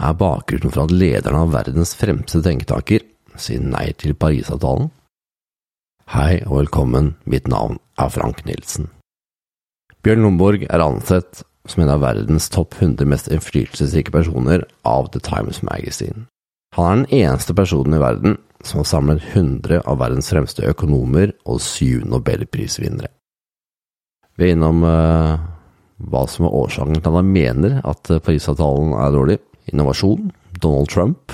Er bakgrunnen for at lederne av verdens fremste tenketanker sier nei til Parisavtalen? Hei og velkommen, mitt navn er Frank Nilsen. Bjørn Lomborg er ansett som en av verdens topp 100 mest innflytelsesrike personer av The Times Magazine. Han er den eneste personen i verden som har samlet 100 av verdens fremste økonomer og syv nobelprisvinnere. Vi er innom uh, hva som er årsaken til at han mener at Parisavtalen er dårlig. Innovasjon, Donald Trump,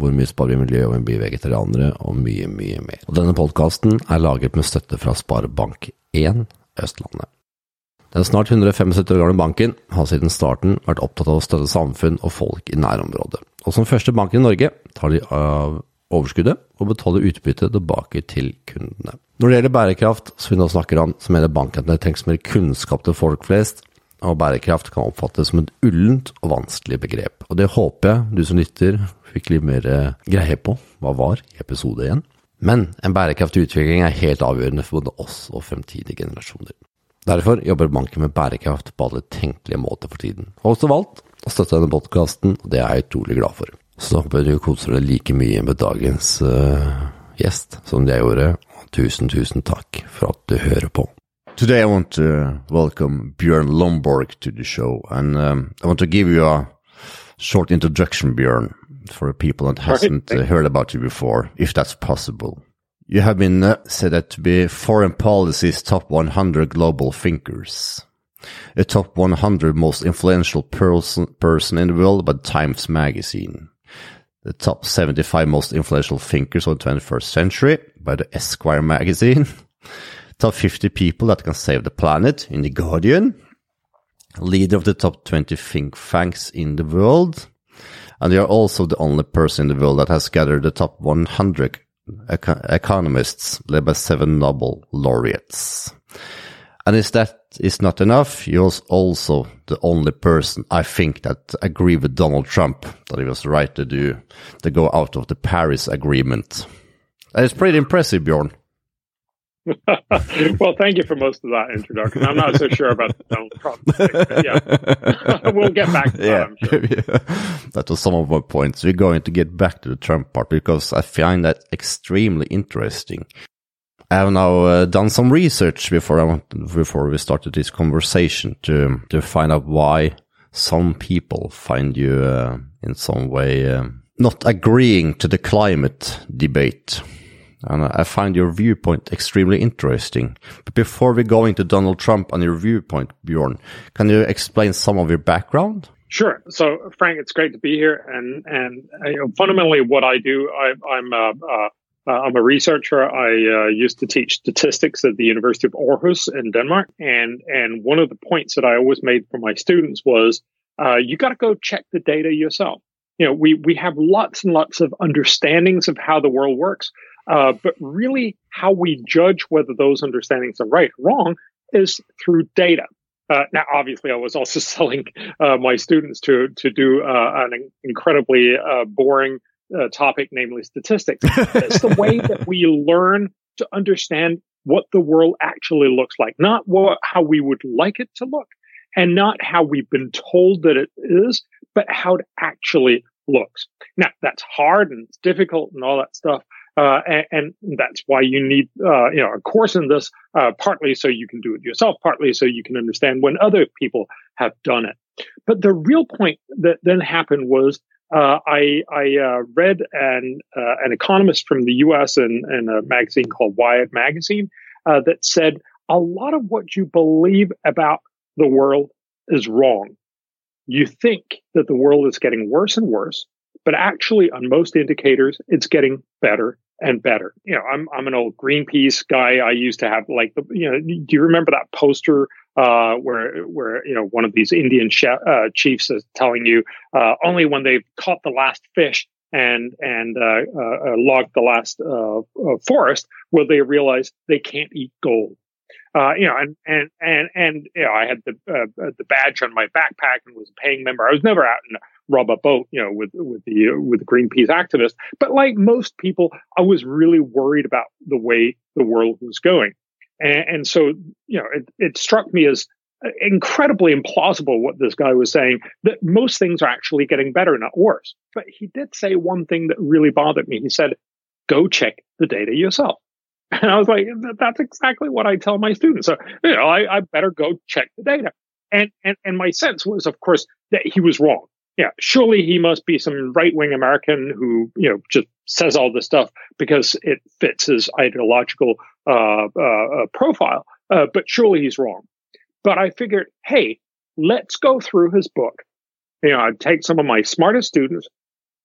hvor mye sparer vi miljø, om vi blir vegetarianere, og mye, mye mer. Og denne podkasten er laget med støtte fra Sparebank1 Østlandet. Den snart 175 år gamle banken har siden starten vært opptatt av å støtte samfunn og folk i nærområdet. Og som første bank i Norge tar de av overskuddet og betaler utbytte tilbake til kundene. Når det gjelder bærekraft, som vi nå snakker om, så mener banken at det trengs mer kunnskap til folk flest, og bærekraft kan oppfattes som et ullent og vanskelig begrep. Og det håper jeg du som lytter fikk litt mer eh, greie på hva var i episode én. Men en bærekraftig utvikling er helt avgjørende for både oss og fremtidige generasjoner. Derfor jobber banken med bærekraft på alle tenkelige måter for tiden. Og også valgt å støtte denne podkasten, og det er jeg utrolig glad for. Så håper du koser deg like mye med dagens uh, gjest som jeg gjorde. Tusen, tusen takk for at du hører på. Today I want to welcome Björn Lomborg to the show, and um, I want to give you a short introduction, Björn, for people that hasn't uh, heard about you before, if that's possible. You have been uh, said to be foreign policy's top 100 global thinkers, a top 100 most influential person, person in the world by Times Magazine, the top 75 most influential thinkers of the 21st century by the Esquire magazine, top 50 people that can save the planet in The Guardian, leader of the top 20 think tanks in the world, and you are also the only person in the world that has gathered the top 100 eco economists led by seven Nobel laureates. And if that is not enough, you're also the only person I think that agree with Donald Trump that he was right to do to go out of the Paris Agreement. And it's pretty impressive, Bjorn. Well, thank you for most of that introduction. I'm not so sure about the Donald Trump thing, yeah. we'll get back to that, yeah. Sure. yeah. That was some of my points. We're going to get back to the Trump part because I find that extremely interesting. I have now uh, done some research before I went, before we started this conversation to to find out why some people find you uh, in some way uh, not agreeing to the climate debate. And I find your viewpoint extremely interesting. But before we go into Donald Trump and your viewpoint, Bjorn, can you explain some of your background? Sure. So, Frank, it's great to be here. And and you know, fundamentally, what I do, I, am a, uh, I'm a researcher. I uh, used to teach statistics at the University of Aarhus in Denmark. And and one of the points that I always made for my students was, uh, you got to go check the data yourself. You know, we we have lots and lots of understandings of how the world works uh, but really, how we judge whether those understandings are right or wrong is through data. Uh, now, obviously, I was also selling uh, my students to to do uh, an incredibly uh, boring uh, topic, namely statistics. it's the way that we learn to understand what the world actually looks like, not what how we would like it to look, and not how we've been told that it is, but how it actually looks. Now, that's hard and it's difficult and all that stuff. Uh, and, and, that's why you need, uh, you know, a course in this, uh, partly so you can do it yourself, partly so you can understand when other people have done it. But the real point that then happened was, uh, I, I uh, read an, uh, an economist from the U.S. in, in a magazine called Wired Magazine that said a lot of what you believe about the world is wrong. You think that the world is getting worse and worse, but actually on most indicators, it's getting better and better. You know, I'm I'm an old Greenpeace guy. I used to have like the you know, do you remember that poster uh, where where you know one of these Indian uh, chiefs is telling you uh, only when they've caught the last fish and and uh, uh, uh, logged the last forest will they realize they can't eat gold. Uh, you know, and and and and you know, I had the uh, the badge on my backpack and was a paying member. I was never out in rub a boat, you know, with with the uh, with the Greenpeace activists. But like most people, I was really worried about the way the world was going, and, and so you know, it, it struck me as uh, incredibly implausible what this guy was saying that most things are actually getting better, not worse. But he did say one thing that really bothered me. He said, go check the data yourself. And I was like, that's exactly what I tell my students. So, you know, I, I better go check the data. And, and, and my sense was, of course, that he was wrong. Yeah, surely he must be some right wing American who, you know, just says all this stuff because it fits his ideological uh, uh, uh profile. Uh, but surely he's wrong. But I figured, hey, let's go through his book. You know, I'd take some of my smartest students,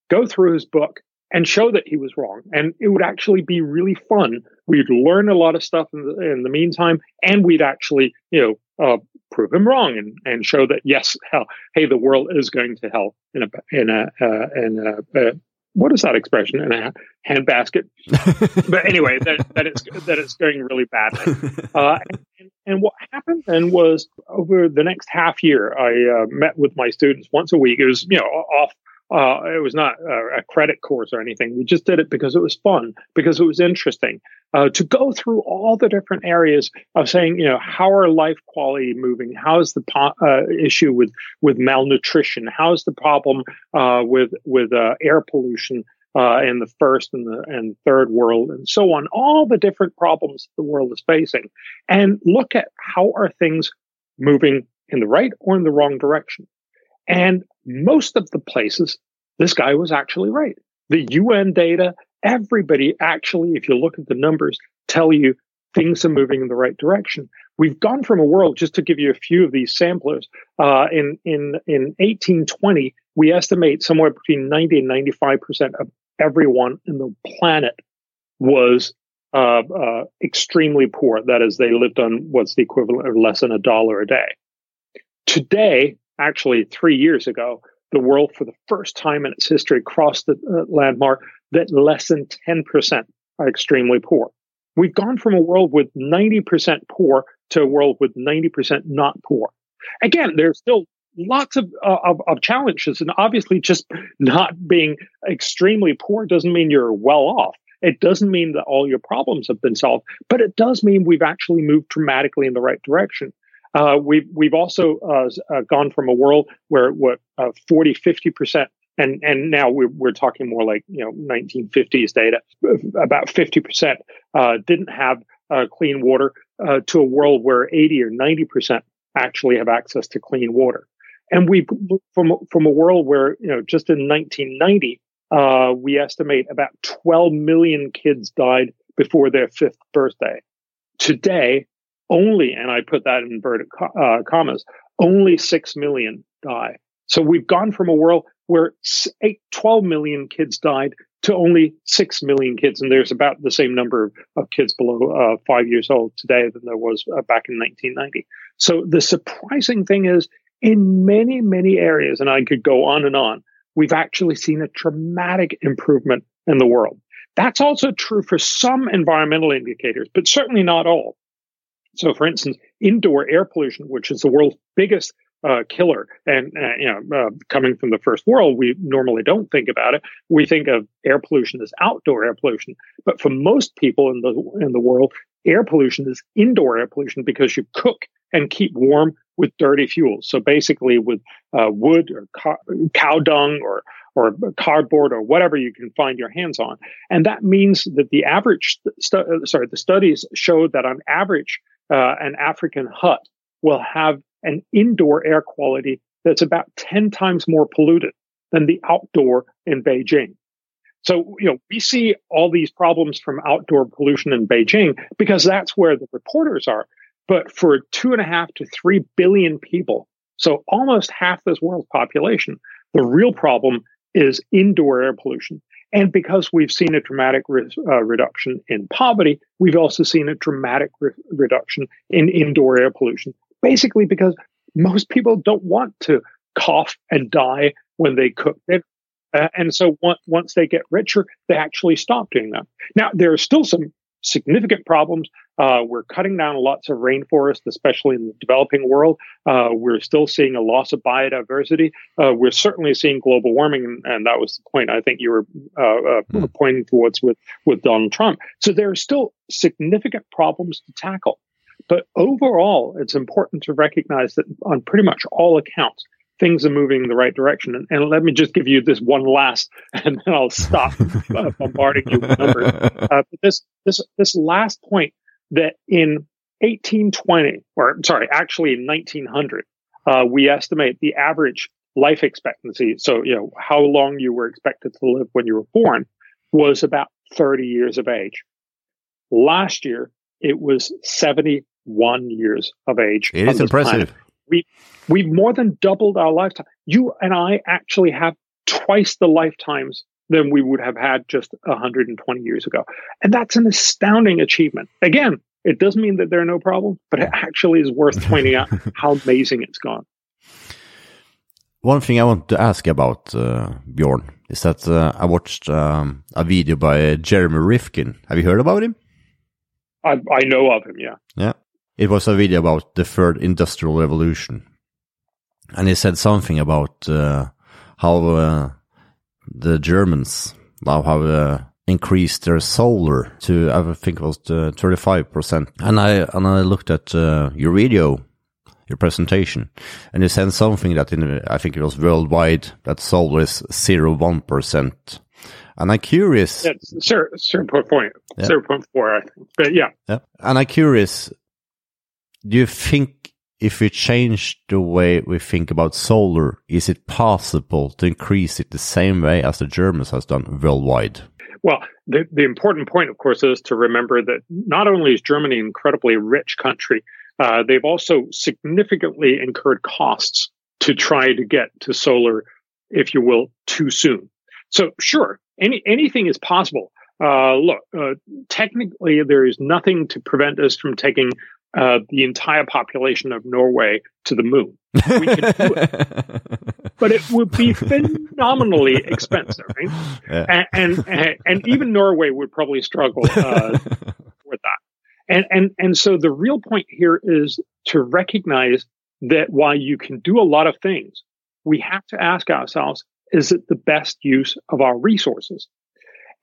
go through his book, and show that he was wrong. And it would actually be really fun. We'd learn a lot of stuff in the, in the meantime, and we'd actually, you know, uh, prove him wrong and, and show that yes, hell, hey, the world is going to hell in a in a uh, in a, uh, what is that expression in a handbasket? but anyway, that, that it's that it's going really badly. Uh, and, and, what happened then was over the next half year, I uh, met with my students once a week. It was you know off uh, it was not a, a, credit course or anything. We just did it because it was fun, because it was interesting uh, to go through all the different areas of saying, you know, how are life quality moving? How's the po- uh, issue with with malnutrition? How's the problem uh, with with uh, air pollution? Uh, in the first and the and third world, and so on, all the different problems the world is facing, and look at how are things moving in the right or in the wrong direction. And most of the places, this guy was actually right. The UN data, everybody actually, if you look at the numbers, tell you things are moving in the right direction. We've gone from a world, just to give you a few of these samplers, uh, in, in, in 1820, we estimate somewhere between 90 and 95% of everyone in the planet was uh, uh, extremely poor. That is, they lived on what's the equivalent of less than a dollar a day. Today, actually three years ago, the world for the first time in its history crossed the uh, landmark that less than 10% are extremely poor. We've gone from a world with 90% poor to a world with 90% not poor. Again, there's still lots of, uh, of, of challenges, and obviously, just not being extremely poor doesn't mean you're well off. It doesn't mean that all your problems have been solved, but it does mean we've actually moved dramatically in the right direction. Uh, we've we've also uh, uh, gone from a world where what uh, 40, 50 percent, and and now we're we're talking more like you know 1950s data. About 50 percent uh, didn't have uh, clean water to a world where 80 or 90 percent actually have access to clean water. And we from from a world where you know just in 1990 we estimate about 12 million kids died before their fifth birthday. Today, only, and I put that in inverted uh, commas, only 6 million die. So we've gone from a world where eight, 12 million kids died to only 6 million kids. And there's about the same number of, of kids below uh, five years old today than there was uh, back in 1990. So the surprising thing is, in many, many areas, and I could go on and on, we've actually seen a dramatic improvement in the world. That's also true for some environmental indicators, but certainly not all. So, for instance, indoor air pollution, which is the world's biggest uh, killer, and uh, you know, uh, coming from the first world, we normally don't think about it. We think of air pollution as outdoor air pollution, but for most people in the in the world, air pollution is indoor air pollution because you cook and keep warm with dirty fuels. So basically, with uh, wood or cow dung or or cardboard or whatever you can find your hands on, and that means that the average, stu- sorry, the studies show that on average uh, an African hut will have an indoor air quality that's about 10 times more polluted than the outdoor in Beijing. So, you know, we see all these problems from outdoor pollution in Beijing because that's where the reporters are. But for two and a half to three billion people, so almost half this world's population, the real problem is indoor air pollution. And because we've seen a dramatic re- uh, reduction in poverty, we've also seen a dramatic re- reduction in indoor air pollution. Basically, because most people don't want to cough and die when they cook. Uh, and so once, once they get richer, they actually stop doing that. Now, there are still some significant problems. Uh, we're cutting down lots of rainforest, especially in the developing world. Uh, we're still seeing a loss of biodiversity. Uh, we're certainly seeing global warming, and, and, that was the point I think you were uh, uh, hmm. pointing towards with with Donald Trump. So there are still significant problems to tackle. But overall, it's important to recognize that on pretty much all accounts, things are moving in the right direction. And, and let me just give you this one last, and then I'll stop uh, bombarding you with numbers. Uh, but this this this last point that in 1820, or sorry, actually in 1900, uh, we estimate the average life expectancy. So you know how long you were expected to live when you were born was about 30 years of age. Last year, it was 71 years of age. It is impressive. Planet. We we've more than doubled our lifetime. You and I actually have twice the lifetimes than we would have had just 120 years ago. And that's an astounding achievement. Again, it doesn't mean that there are no problems, but it actually is worth pointing out how amazing it's gone. One thing I want to ask about uh, Bjorn is that uh, I watched um, a video by Jeremy Rifkin. Have you heard about him? I, I know of him, yeah. Yeah. It was a video about the third industrial revolution. And he said something about uh, how uh, the Germans now have uh, increased their solar to, I think it was 35%. Uh, and I, and I looked at uh, your video, your presentation, and you said something that in, I think it was worldwide, that solar is 0.1%. And I'm curious. Yeah, zero, zero point four, yeah. zero point four, I think. But yeah. Yeah. And I'm curious, do you think if we change the way we think about solar, is it possible to increase it the same way as the Germans has done worldwide? Well, the, the important point, of course, is to remember that not only is Germany an incredibly rich country, uh, they've also significantly incurred costs to try to get to solar, if you will, too soon. So, sure, any anything is possible. Uh, look, uh, technically, there is nothing to prevent us from taking uh, the entire population of Norway to the moon. We can do it. but it would be phenomenally expensive, right? Yeah. And, and, and even Norway would probably struggle uh, with that. And and and so the real point here is to recognize that while you can do a lot of things, we have to ask ourselves: Is it the best use of our resources?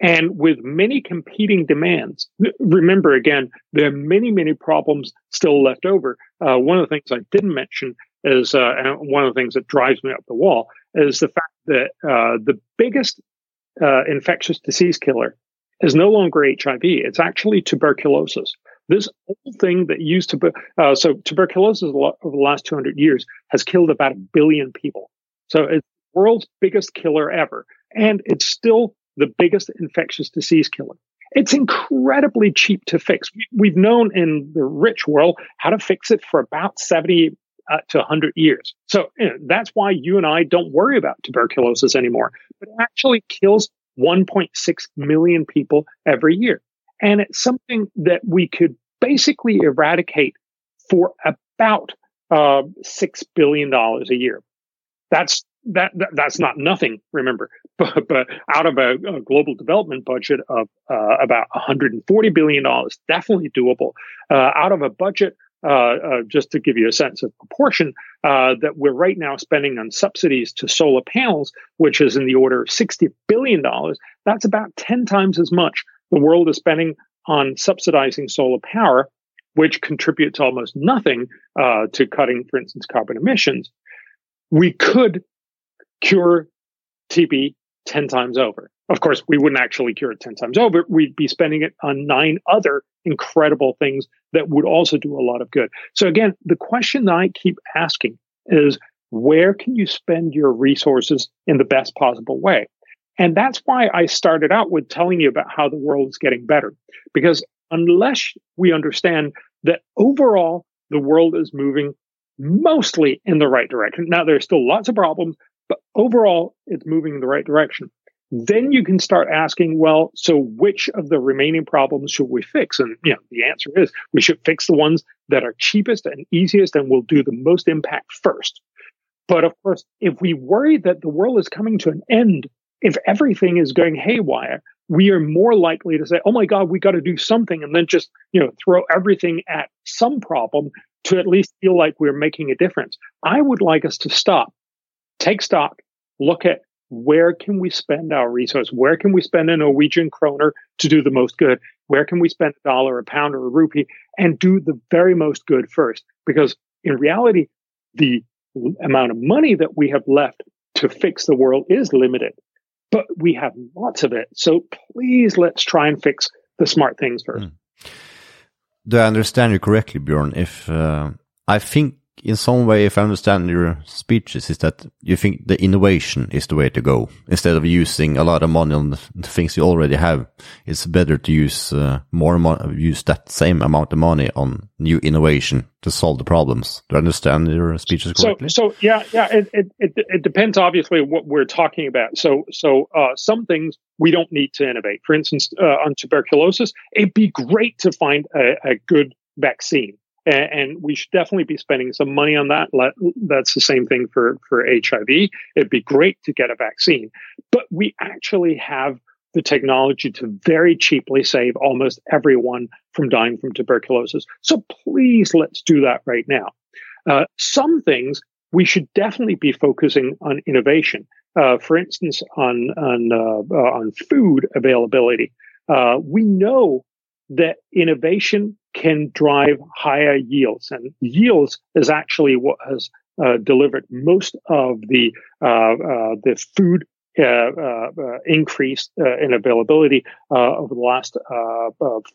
And with many competing demands, remember again, there are many, many problems still left over. Uh, one of the things I didn't mention is, uh, one of the things that drives me up the wall is the fact that uh, the biggest uh, infectious disease killer is no longer HIV. It's actually tuberculosis. This old thing that used to, uh, so tuberculosis over the last 200 years has killed about a billion people. So it's the world's biggest killer ever. And it's still the biggest infectious disease killer. It's incredibly cheap to fix. We've known in the rich world how to fix it for about 70 uh, to 100 years. So you know, that's why you and I don't worry about tuberculosis anymore. But it actually kills 1.6 million people every year. And it's something that we could basically eradicate for about uh, $6 billion a year. That's that, that, that's not nothing. Remember, but, but out of a, a global development budget of uh, about 140 billion dollars, definitely doable. Uh, out of a budget, uh, uh just to give you a sense of proportion, uh, that we're right now spending on subsidies to solar panels, which is in the order of 60 billion dollars. That's about 10 times as much the world is spending on subsidizing solar power, which contributes almost nothing uh, to cutting, for instance, carbon emissions. We could cure TB 10 times over. Of course, we wouldn't actually cure it 10 times over. We'd be spending it on nine other incredible things that would also do a lot of good. So again, the question that I keep asking is where can you spend your resources in the best possible way? And that's why I started out with telling you about how the world is getting better. Because unless we understand that overall the world is moving mostly in the right direction. Now, there's still lots of problems, but overall, it's moving in the right direction. Then you can start asking, well, so which of the remaining problems should we fix? And you know, the answer is we should fix the ones that are cheapest and easiest and will do the most impact first. But of course, if we worry that the world is coming to an end, if everything is going haywire, we are more likely to say, oh my God, we got to do something and then just, you know, throw everything at some problem to at least feel like we're making a difference. I would like us to stop take stock, look at where can we spend our resource? Where can we spend a Norwegian kroner to do the most good? where can we spend a dollar, a pound, or a rupee and do the very most good first? Because in reality, the amount of money that we have left to fix the world is limited, but we have lots of it. So please let's try and fix the smart things first. Mm. Do I understand you correctly, Bjorn? If uh, I think in some way, if I understand your speeches, is that you think the innovation is the way to go instead of using a lot of money on the things you already have. It's better to use uh, more money, use that same amount of money on new innovation to solve the problems. Do I understand your speeches correctly? So, so yeah, yeah. It, it, it, it depends obviously what we're talking about. So, so uh, some things we don't need to innovate. For instance, uh, on tuberculosis, it'd be great to find a, a good vaccine and, and, we should definitely be spending some money on that. That's the same thing for for HIV. It'd be great to get a vaccine, but we actually have the technology to very cheaply save almost everyone from dying from tuberculosis. So please, let's do that right now. Uh, some things we should definitely be focusing on innovation. Uh, for instance, on on uh, uh on food availability, uh, we know that innovation can drive higher yields. And yields is actually what has uh, delivered most of the uh, uh, the food Uh, uh, uh, increase in availability over the last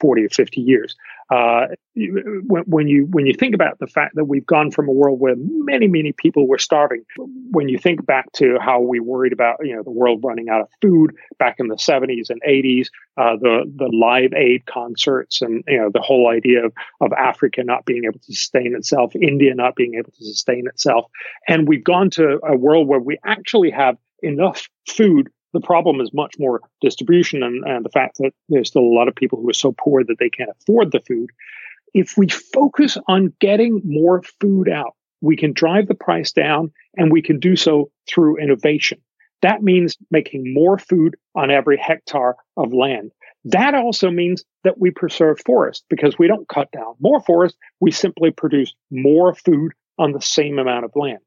40 or 50 years. When, when, you when you think about the fact that we've gone from a world where many many people were starving, when you think back to how we worried about you know the world running out of food back in the 70s and 80s, the the Live Aid concerts and you know the whole idea of, of Africa not being able to sustain itself, India not being able to sustain itself, and we've gone to a world where we actually have enough food. The problem is much more distribution and, and the fact that there's still a lot of people who are so poor that they can't afford the food. If we focus on getting more food out, we can drive the price down and we can do so through innovation. That means making more food on every hectare of land. That also means that we preserve forest because we don't cut down more forest. We simply produce more food on the same amount of land.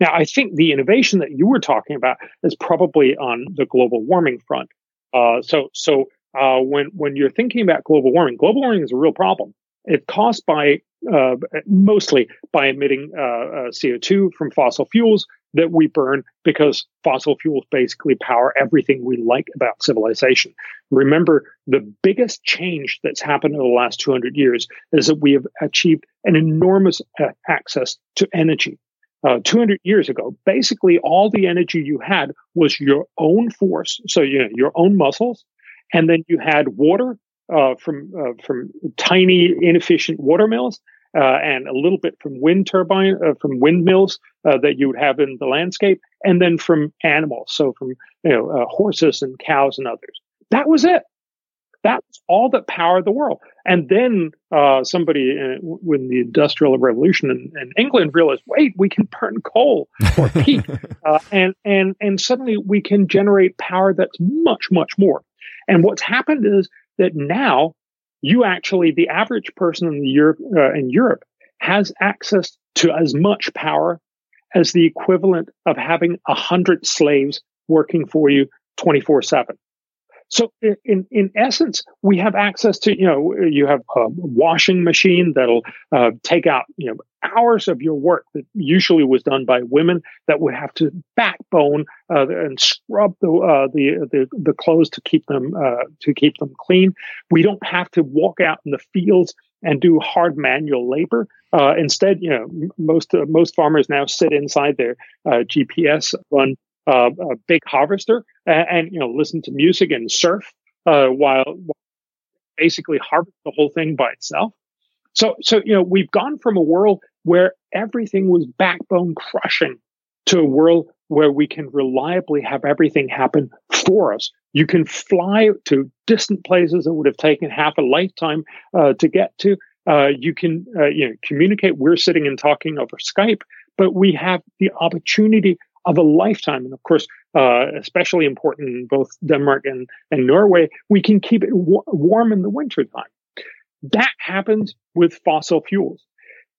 Now, I think the innovation that you were talking about is probably on the global warming front. Uh, so, so uh, when when you're thinking about global warming, global warming is a real problem. It's caused by uh, mostly by emitting uh, uh, CO2 from fossil fuels that we burn because fossil fuels basically power everything we like about civilization. Remember, the biggest change that's happened in the last 200 years is that we have achieved an enormous uh, access to energy uh, 200 years ago, basically all the energy you had was your own force, so you know, your own muscles, and then you had water uh, from uh, from tiny inefficient water mills, uh, and a little bit from wind turbine uh, from windmills uh, that you would have in the landscape, and then from animals, so from you know horses and cows and others. That was it. That's all that powered the world. And then uh, somebody, uh, when the Industrial Revolution in, in, England realized, wait, we can burn coal or peat, uh, and and and suddenly we can generate power that's much much more. And what's happened is that now you actually, the average person in Europe uh, in Europe has access to as much power as the equivalent of having a hundred slaves working for you 24 7. So in, in essence, we have access to, you know, you have a washing machine that'll uh, take out, you know, hours of your work that usually was done by women that would have to backbone uh, and scrub the, uh, the, the, the, clothes to keep them, uh, to keep them clean. We don't have to walk out in the fields and do hard manual labor. Uh, instead, you know, most, uh, most farmers now sit inside their GPS run a big harvester and, and, you know listen to music and surf uh, while, while basically harvest the whole thing by itself. So so you know we've gone from a world where everything was backbone crushing to a world where we can reliably have everything happen for us. You can fly to distant places that would have taken half a lifetime uh, to get to. Uh, you can uh, you know communicate. We're sitting and talking over Skype, but we have the opportunity of a lifetime. And of course, uh, especially important in both Denmark and, and Norway, we can keep it w- warm in the wintertime. That happens with fossil fuels.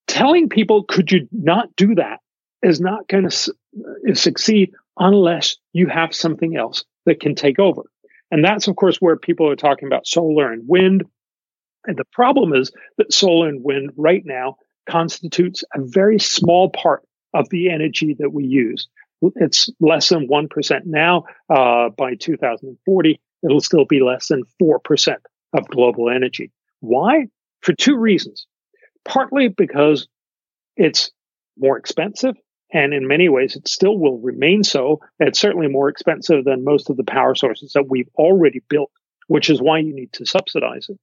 Telling people, could you not do that, is not going to su- uh, succeed unless you have something else that can take over. And that's, of course, where people are talking about solar and wind. And the problem is that solar and wind right now constitutes a very small part of the energy that we use. It's less than 1% now. Uh, by 2040, it'll still be less than 4% of global energy. Why? For two reasons. Partly because it's more expensive, and in many ways, it still will remain so. It's certainly more expensive than most of the power sources that we've already built, which is why you need to subsidize it.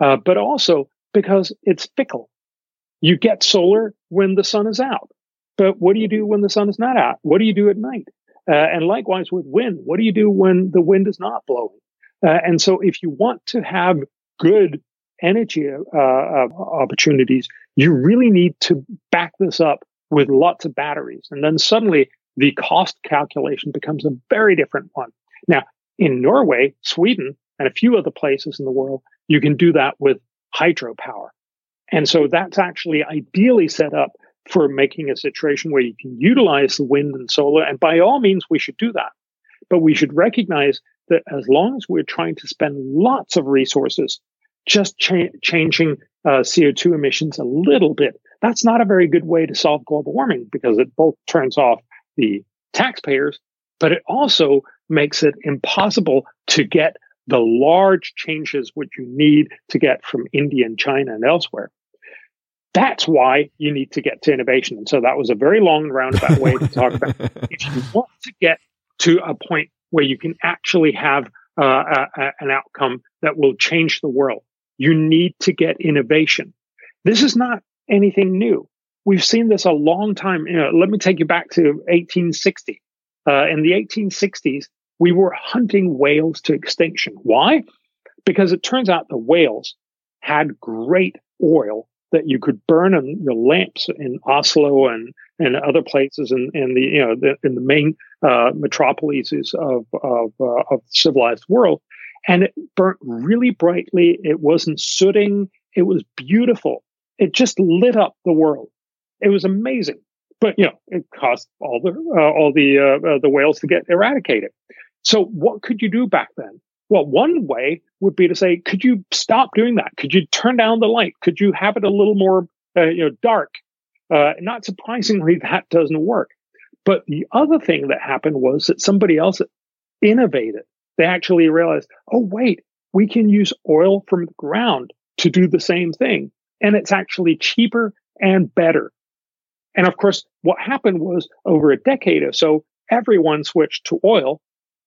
Uh, but also because it's fickle. You get solar when the sun is out. But what do you do when the sun is not out? What do you do at night? Uh, and likewise with wind, what do you do when the wind is not blowing? Uh, and so if you want to have good energy uh, uh, opportunities, you really need to back this up with lots of batteries. And then suddenly the cost calculation becomes a very different one. Now, in Norway, Sweden, and a few other places in the world, you can do that with hydropower. And so that's actually ideally set up for making a situation where you can utilize the wind and solar. And by all means, we should do that. But we should recognize that as long as we're trying to spend lots of resources just cha- changing uh, CO2 emissions a little bit, that's not a very good way to solve global warming because it both turns off the taxpayers, but it also makes it impossible to get the large changes which you need to get from India and China and elsewhere. That's why you need to get to innovation. And so that was a very long roundabout way to talk about. If you want to get to a point where you can actually have uh, a, a, an outcome that will change the world, you need to get innovation. This is not anything new. We've seen this a long time. You know, let me take you back to 1860. Uh, in the 1860s, we were hunting whales to extinction. Why? Because it turns out the whales had great oil that you could burn on your lamps in Oslo and, and other places in, in the you know the, in the main uh, metropolises of of, uh, of civilized world, and it burnt really brightly. It wasn't sooting. It was beautiful. It just lit up the world. It was amazing. But you know, it cost all the uh, all the uh, uh, the whales to get eradicated. So what could you do back then? Well, one way would be to say, could you stop doing that? Could you turn down the light? Could you have it a little more, uh, you know, dark? Uh, not surprisingly, that doesn't work. But the other thing that happened was that somebody else innovated. They actually realized, oh, wait, we can use oil from the ground to do the same thing. And it's actually cheaper and better. And of course, what happened was over a decade or so, everyone switched to oil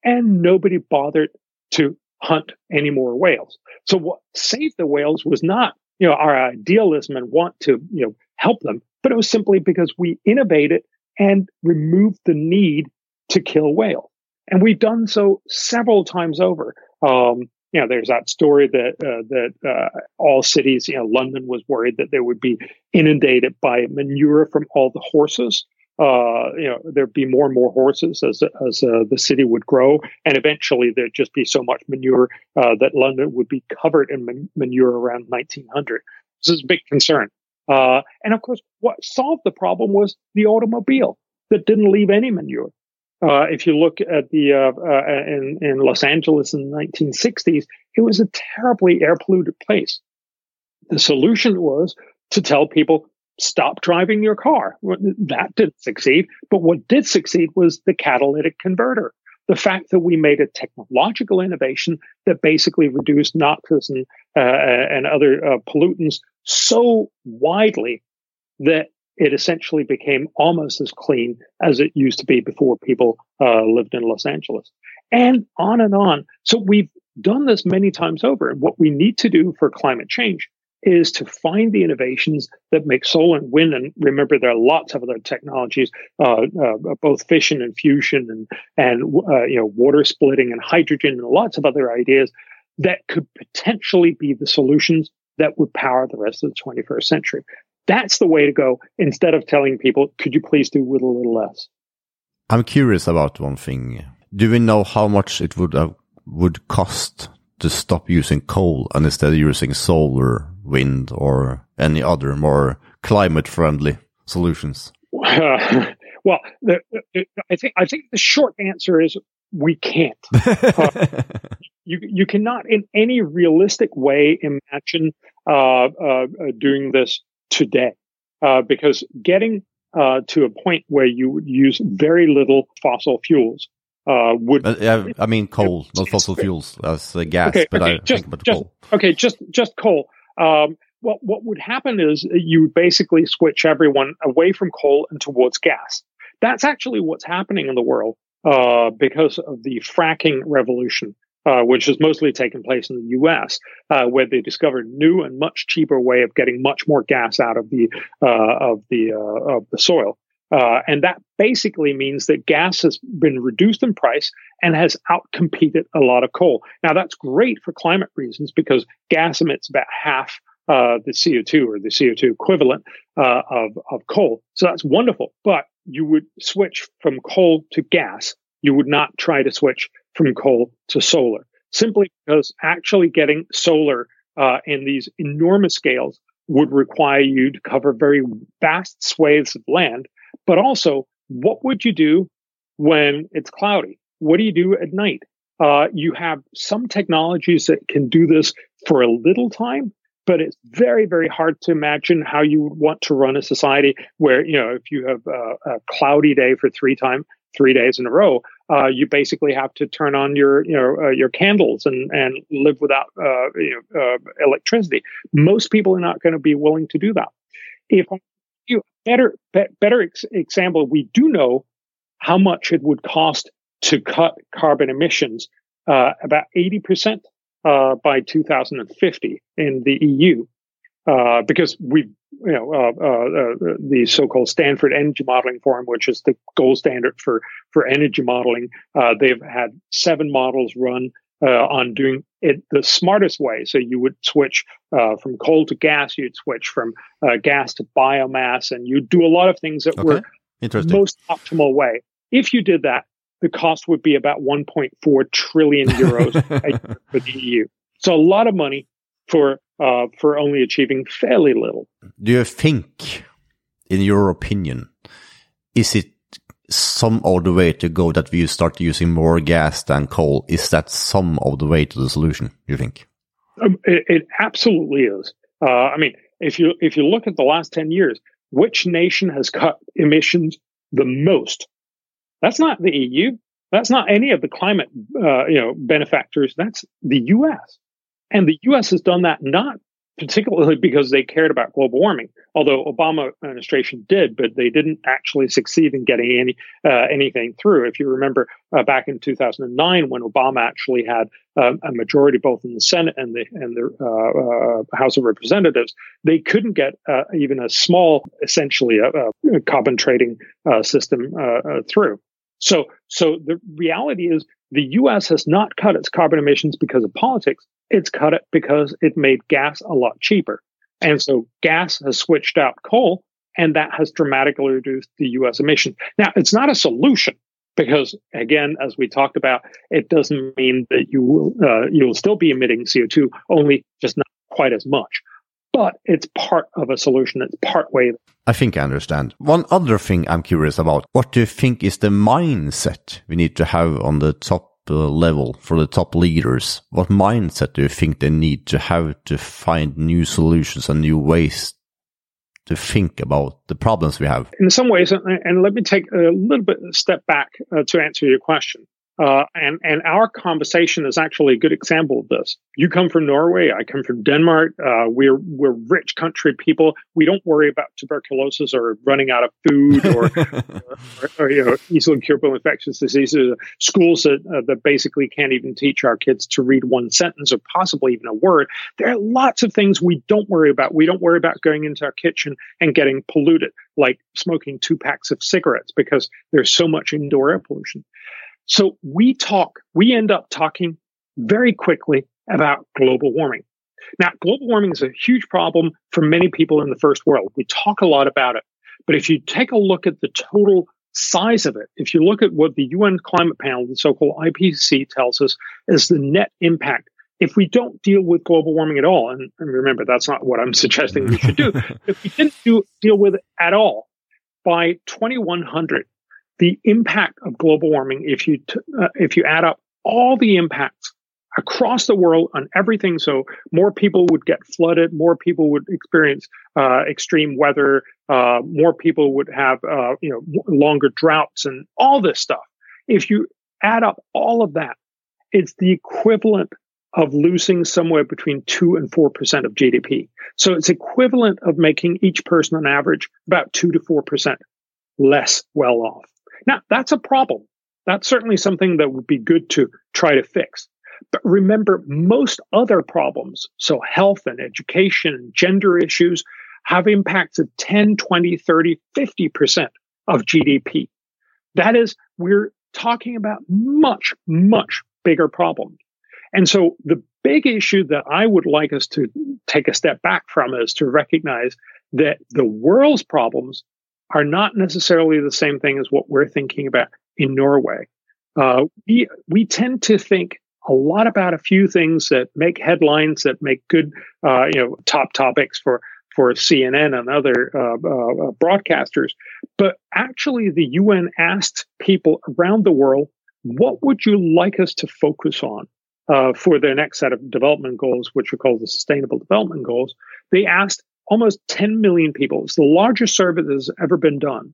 and nobody bothered to hunt any more whales. So what saved the whales was not, you know, our idealism and want to, you know, help them, but it was simply because we innovated and removed the need to kill whales. And we've done so several times over. Um, you know, there's that story that uh, that uh, all cities, you know, London was worried that they would be inundated by manure from all the horses uh, you know, there'd be more and more horses as as uh, the city would grow, and eventually there'd just be so much manure uh, that London would be covered in man- manure around 1900. This is a big concern. Uh, and of course, what solved the problem was the automobile that didn't leave any manure. Uh, if you look at the uh, in in Los Angeles in the 1960s, it was a terribly air polluted place. The solution was to tell people stop driving your car. That didn't succeed. But what did succeed was the catalytic converter. The fact that we made a technological innovation that basically reduced NOxes and, uh, and other uh, pollutants so widely that it essentially became almost as clean as it used to be before people uh, lived in Los Angeles. And on and on. So we've done this many times over. And what we need to do for climate change is to find the innovations that make solar and wind. And remember, there are lots of other technologies, uh, uh, both fission and fusion, and and uh, you know water splitting and hydrogen, and lots of other ideas that could potentially be the solutions that would power the rest of the 21st century. That's the way to go. Instead of telling people, "Could you please do with a little less?" I'm curious about one thing. Do we know how much it would uh, would cost to stop using coal and instead using solar wind or any other more climate friendly solutions? Uh, well, the, the, I think I think the short answer is we can't. Uh, you you cannot in any realistic way imagine uh, uh, doing this today uh, because getting uh, to a point where you would use very little fossil fuels uh, would. I mean, coal, not fossil fuels, as gas. Okay, but okay, I just, think about just, coal. Okay, just just coal. Um, what what would happen is you basically switch everyone away from coal and towards gas. That's actually what's happening in the world uh, because of the fracking revolution uh, which has mostly taken place in the U.S., uh, where they discovered new and much cheaper way of getting much more gas out of the uh, of the uh, of the soil. Uh, and that basically means that gas has been reduced in price and has outcompeted a lot of coal. Now that's great for climate reasons because gas emits about half uh, the CO2 or the CO2 equivalent of of coal. So that's wonderful. But you would switch from coal to gas. You would not try to switch from coal to solar, simply because actually getting solar uh, in these enormous scales would require you to cover very vast swathes of land. But also, what would you do when it's cloudy? What do you do at night? Uh, you have some technologies that can do this for a little time, but it's very, very hard to imagine how you would want to run a society where, you know, if you have a, a cloudy day for three time, three days in a row, uh, you basically have to turn on your you know uh, your candles and and live without uh, you know, uh, electricity. Most people are not going to be willing to do that. If better be, better ex- example, we do know how much it would cost to cut carbon emissions uh, about eighty percent uh, by 2050 in the EU. Uh, because we, you know, uh, uh, uh, the so-called Stanford Energy Modeling Forum, which is the gold standard for for energy modeling, uh, they've had seven models run Uh, on doing it the smartest way. So you would switch uh, from coal to gas, you'd switch from uh, gas to biomass, and you'd do a lot of things that okay. were most optimal way. If you did that, the cost would be about 1.4 trillion euros for the EU. So a lot of money for uh, for only achieving fairly little. Do you think, in your opinion, is it some of the way to go that we start using more gas than coal? Is that some of the way to the solution? You think? Um, it, it, absolutely is. Uh, I mean, if you if you look at the last ten years, which nation has cut emissions the most? That's not the EU. That's not any of the climate, uh, you know, benefactors. That's the U.S. And the US has done that not particularly because they cared about global warming, although Obama administration did, but they didn't actually succeed in getting any uh, anything through. If you remember uh, back in 2009, when Obama actually had um, a majority both in the Senate and the and the uh, uh House of Representatives, they couldn't get uh, even a small, essentially a, a carbon trading uh, system through. So, so the reality is the U.S. has not cut its carbon emissions because of politics. It's cut it because it made gas a lot cheaper. And so gas has switched out coal and that has dramatically reduced the US emissions. Now, it's not a solution because again, as we talked about, it doesn't mean that you will, uh, you will still be emitting CO2, only just not quite as much. But it's part of a solution. It's part way. I think I understand. One other thing I'm curious about. What do you think is the mindset we need to have on the top level for the top leaders, what mindset do you think they need to have to find new solutions and new ways to think about the problems we have? In some ways, and let me take a little bit step back uh, to answer your question. Uh, and and our conversation is actually a good example of this. You come from Norway, I come from Denmark. Uh, we're we're rich country people. We don't worry about tuberculosis or running out of food or, or, or, you know easily curable infectious diseases. Schools that uh, that basically can't even teach our kids to read one sentence or possibly even a word. There are lots of things we don't worry about. We don't worry about going into our kitchen and getting polluted, like smoking two packs of cigarettes, because there's so much indoor air pollution. So we talk, we end up talking very quickly about global warming. Now, global warming is a huge problem for many people in the first world. We talk a lot about it. But if you take a look at the total size of it, if you look at what the UN climate panel, the so-called IPCC tells us is the net impact. If we don't deal with global warming at all, and, and remember, that's not what I'm suggesting we should do. if we didn't do, deal with it at all, by 2100, the impact of global warming, if you t- uh, if you add up all the impacts across the world on everything. So more people would get flooded, more people would experience uh, extreme weather, uh, more people would have uh, you know longer droughts and all this stuff. If you add up all of that, it's the equivalent of losing somewhere between two and four percent of GDP. So it's equivalent of making each person on average about two to four percent less well off. Now that's a problem. That's certainly something that would be good to try to fix. But remember, most other problems, so health and education and gender issues, have impacts of 10, 20, 30, 50% of GDP. That is, we're talking about much, much bigger problems. And so the big issue that I would like us to take a step back from is to recognize that the world's problems are not necessarily the same thing as what we're thinking about in Norway. Uh, we we tend to think a lot about a few things that make headlines, that make good, uh, you know, top topics for for CNN and other uh, uh, broadcasters. But actually, the UN asked people around the world, "What would you like us to focus on?" Uh, for their next set of development goals, which are called the Sustainable Development Goals, they asked almost 10 million people. It's the largest survey that has ever been done.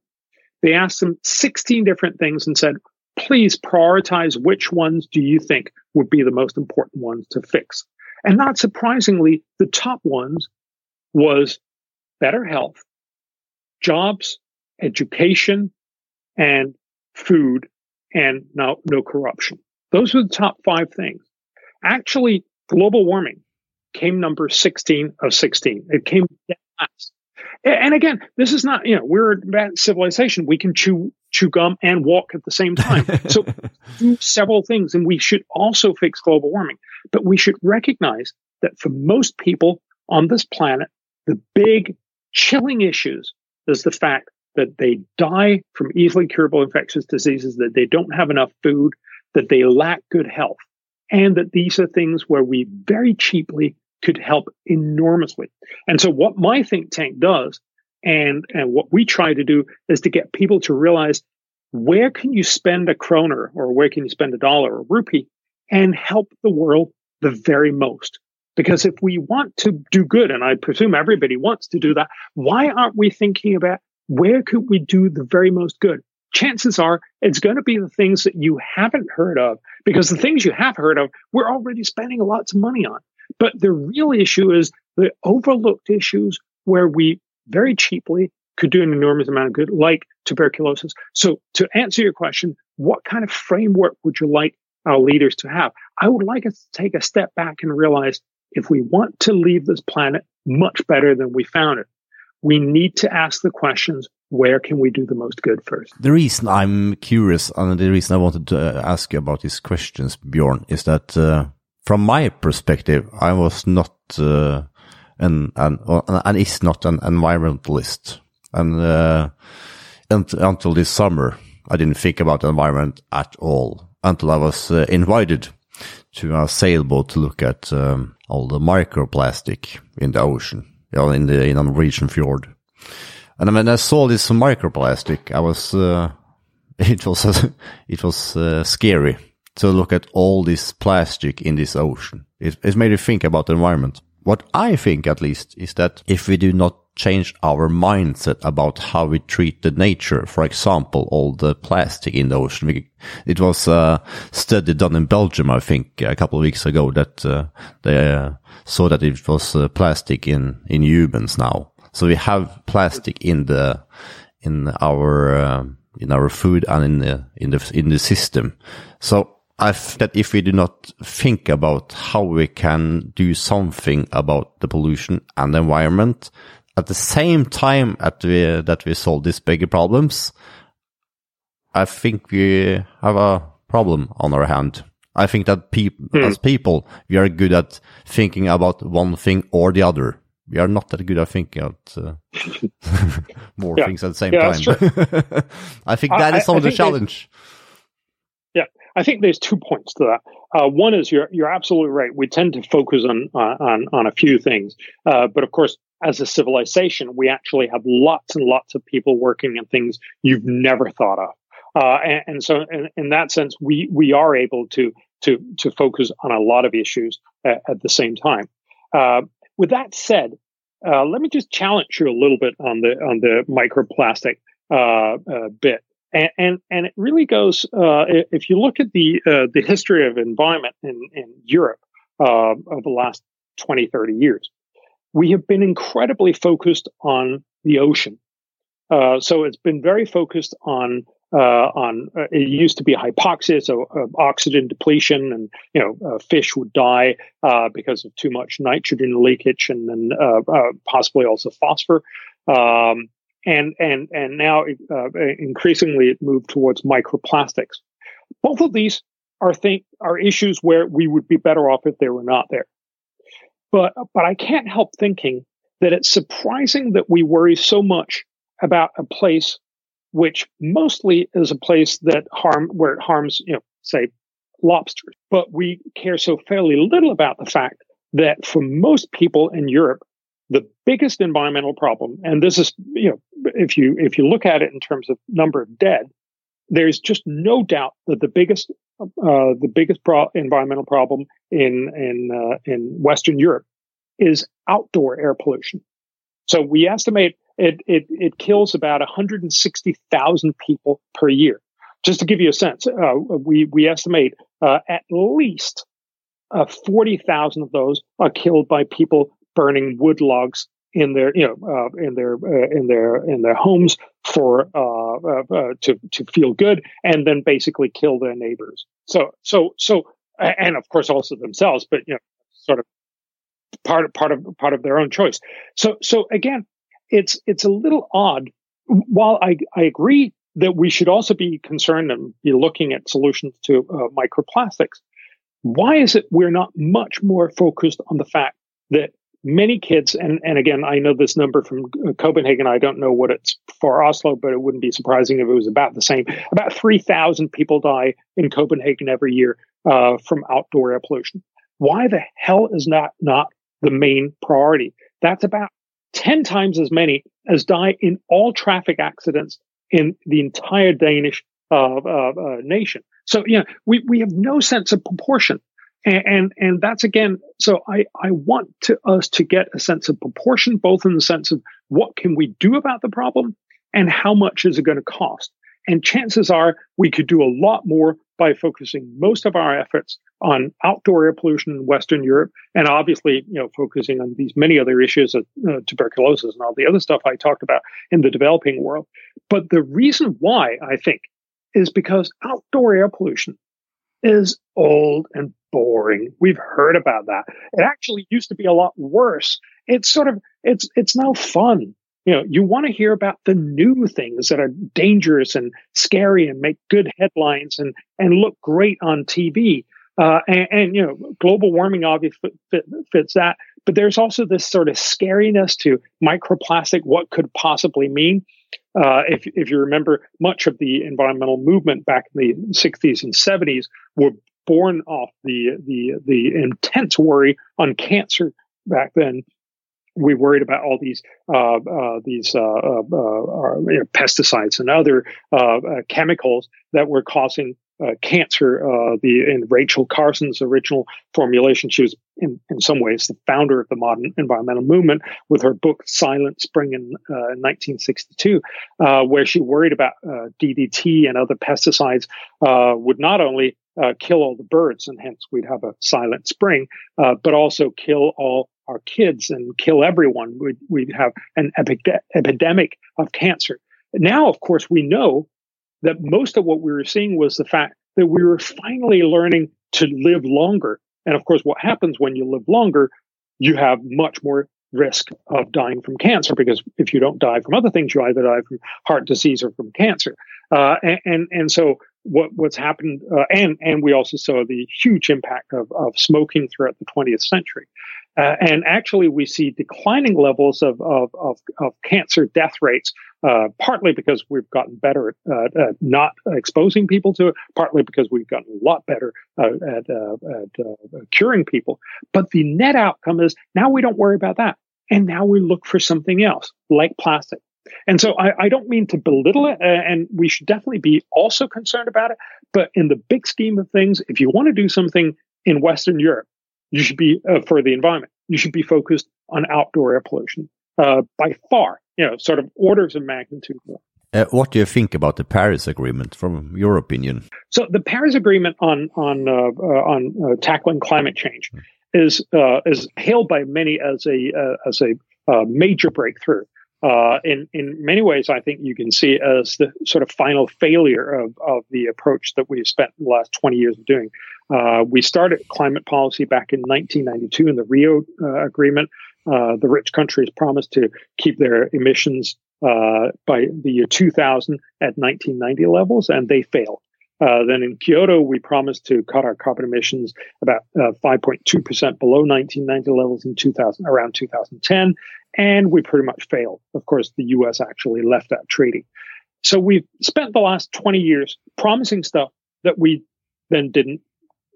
They asked them 16 different things and said, please prioritize which ones do you think would be the most important ones to fix. And not surprisingly, the top ones was better health, jobs, education, and food, and no, no corruption. Those were the top five things. Actually, global warming came number 16 of 16. It came last. And again, this is not, you know, we're a civilization. We can chew, chew gum and walk at the same time. So do several things. And we should also fix global warming. But we should recognize that for most people on this planet, the big chilling issues is the fact that they die from easily curable infectious diseases, that they don't have enough food, that they lack good health, and that these are things where we very cheaply could help enormously. And so what my think tank does and, and what we try to do is to get people to realize where can you spend a kroner or where can you spend a dollar or rupee and help the world the very most? Because if we want to do good, and I presume everybody wants to do that, why aren't we thinking about where could we do the very most good? Chances are it's going to be the things that you haven't heard of because the things you have heard of, we're already spending lots of money on. But the real issue is the overlooked issues where we very cheaply could do an enormous amount of good, like tuberculosis. So to answer your question, what kind of framework would you like our leaders to have? I would like us to take a step back and realize if we want to leave this planet much better than we found it, we need to ask the questions where can we do the most good first? The reason I'm curious and the reason I wanted to uh, ask you about these questions, Bjorn, is that uh, from my perspective, I was not uh, an, an, and is not an environmentalist. And uh, until this summer, I didn't think about the environment at all until I was uh, invited to a sailboat to look at um, all the microplastic in the ocean, you know, in the in a Norwegian fjord. And when I saw this microplastic, I was uh, it was it was uh, scary to look at all this plastic in this ocean. It, it made me think about the environment. What I think, at least, is that if we do not change our mindset about how we treat the nature, for example, all the plastic in the ocean. We, it was a study done in Belgium, I think, a couple of weeks ago that uh, they uh, saw that it was uh, plastic in, in humans now. So we have plastic in the, in our, uh, in our food and in the, in the, in the system. So I think that if we do not think about how we can do something about the pollution and the environment at the same time at we, that we solve these bigger problems, I think we have a problem on our hand. I think that pe mm. as people, we are good at thinking about one thing or the other. We are not that good at thinking about uh, more yeah. things at the same yeah, time. I think that I, is some of the challenge. Yeah, I think there's two points to that. Uh, one is you're you're absolutely right. We tend to focus on uh, on on a few things, uh, but of course, as a civilization, we actually have lots and lots of people working on things you've never thought of. Uh, and, and, so, in, in, that sense, we we are able to to to focus on a lot of issues at, at the same time. Uh, with that said, uh, let me just challenge you a little bit on the on the microplastic uh, uh bit, and, and, and it really goes. Uh, if you look at the uh, the history of environment in in Europe over the last 20, 30 years, we have been incredibly focused on the ocean. so it's been very focused on uh, on uh, it used to be hypoxia, so uh, oxygen depletion, and you know uh, fish would die uh, because of too much nitrogen leakage, and then uh, possibly also phosphor. Um, and and and now increasingly it moved towards microplastics. Both of these are think are issues where we would be better off if they were not there. But but I can't help thinking that it's surprising that we worry so much about a place which mostly is a place that harm where it harms, you know, say lobsters. But we care so fairly little about the fact that for most people in Europe, the biggest environmental problem, and this is, you know, if you if you look at it in terms of number of dead, there's just no doubt that the biggest uh, the biggest pro- environmental problem in in uh, in Western Europe is outdoor air pollution. So we estimate it, it, it kills about 160,000 people per year. Just to give you a sense, uh, we, we estimate uh, at least uh, 40,000 of those are killed by people burning wood logs in their you know uh, in their uh, in their in their homes for uh, to to feel good and then basically kill their neighbors so so so and of course also themselves but you know sort of part of part of part of their own choice so so again it's it's a little odd. While I, I agree that we should also be concerned and be looking at solutions to uh, microplastics, why is it we're not much more focused on the fact that many kids, and, and again, I know this number from uh, Copenhagen, I don't know what it's for Oslo, but it wouldn't be surprising if it was about the same. About 3,000 people die in Copenhagen every year uh, from outdoor air pollution. Why the hell is that not the main priority? That's about 10 times as many as die in all traffic accidents in the entire Danish uh, uh, uh, nation. So, yeah, we, we have no sense of proportion. And, and, and that's again, so I, I want to us to get a sense of proportion, both in the sense of what can we do about the problem and how much is it going to cost. And chances are we could do a lot more by focusing most of our efforts on outdoor air pollution in Western Europe, and obviously, you know, focusing on these many other issues of uh, tuberculosis and all the other stuff I talked about in the developing world. But the reason why I think is because outdoor air pollution is old and boring. We've heard about that. It actually used to be a lot worse. It's sort of it's it's now fun. You know, you want to hear about the new things that are dangerous and scary and make good headlines and and look great on TV. Uh, and, and, you know, global warming obviously fit, fits that. But there's also this sort of scariness to microplastic, what could possibly mean. Uh, if, if you remember, much of the environmental movement back in the 60s and 70s were born off the, the, the intense worry on cancer back then we worried about all these uh, uh, these uh, uh, you know, pesticides and other uh, chemicals that were causing uh, cancer. Uh, the in Rachel Carson's original formulation, she was in, in some ways the founder of the modern environmental movement with her book Silent Spring in, uh, 1962, uh, where she worried about uh, DDT and other pesticides uh, would not only kill all the birds and hence we'd have a silent spring, but also kill all our kids and kill everyone. We'd, we'd have an epidemic of cancer. Now, of course, we know that most of what we were seeing was the fact that we were finally learning to live longer. And of course, what happens when you live longer, you have much more risk of dying from cancer because if you don't die from other things, you either die from heart disease or from cancer. Uh, and, and, and so what what's happened, uh, and and we also saw the huge impact of of smoking throughout the 20th century. Uh, and actually, we see declining levels of, of, of, of cancer death rates, uh, partly because we've gotten better at uh, not exposing people to it, partly because we've gotten a lot better uh, at, uh, at uh, curing people. But the net outcome is now we don't worry about that. And now we look for something else, like plastic. And so I, I, don't mean to belittle it, uh, and we should definitely be also concerned about it. But in the big scheme of things, if you want to do something in Western Europe, you should be uh, for the environment. You should be focused on outdoor air pollution uh, by far. You know, sort of orders of magnitude more. Uh, what do you think about the Paris Agreement, from your opinion? So the Paris Agreement on on uh, uh, on uh, tackling climate change mm. is uh, is hailed by many as a uh, as a major breakthrough. Uh, in in many ways, I think you can see as the sort of final failure of of the approach that we've spent the last twenty years of doing. Uh, we started climate policy back in 1992 in the Rio uh, Agreement. the rich countries promised to keep their emissions uh, by the year 2000 at 1990 levels, and they failed. Uh, then in Kyoto, we promised to cut our carbon emissions about 5.2% uh, below 1990 levels in 2000, around 2010, and we pretty much failed. Of course, the U.S. actually left that treaty. So we've spent the last 20 years promising stuff that we then didn't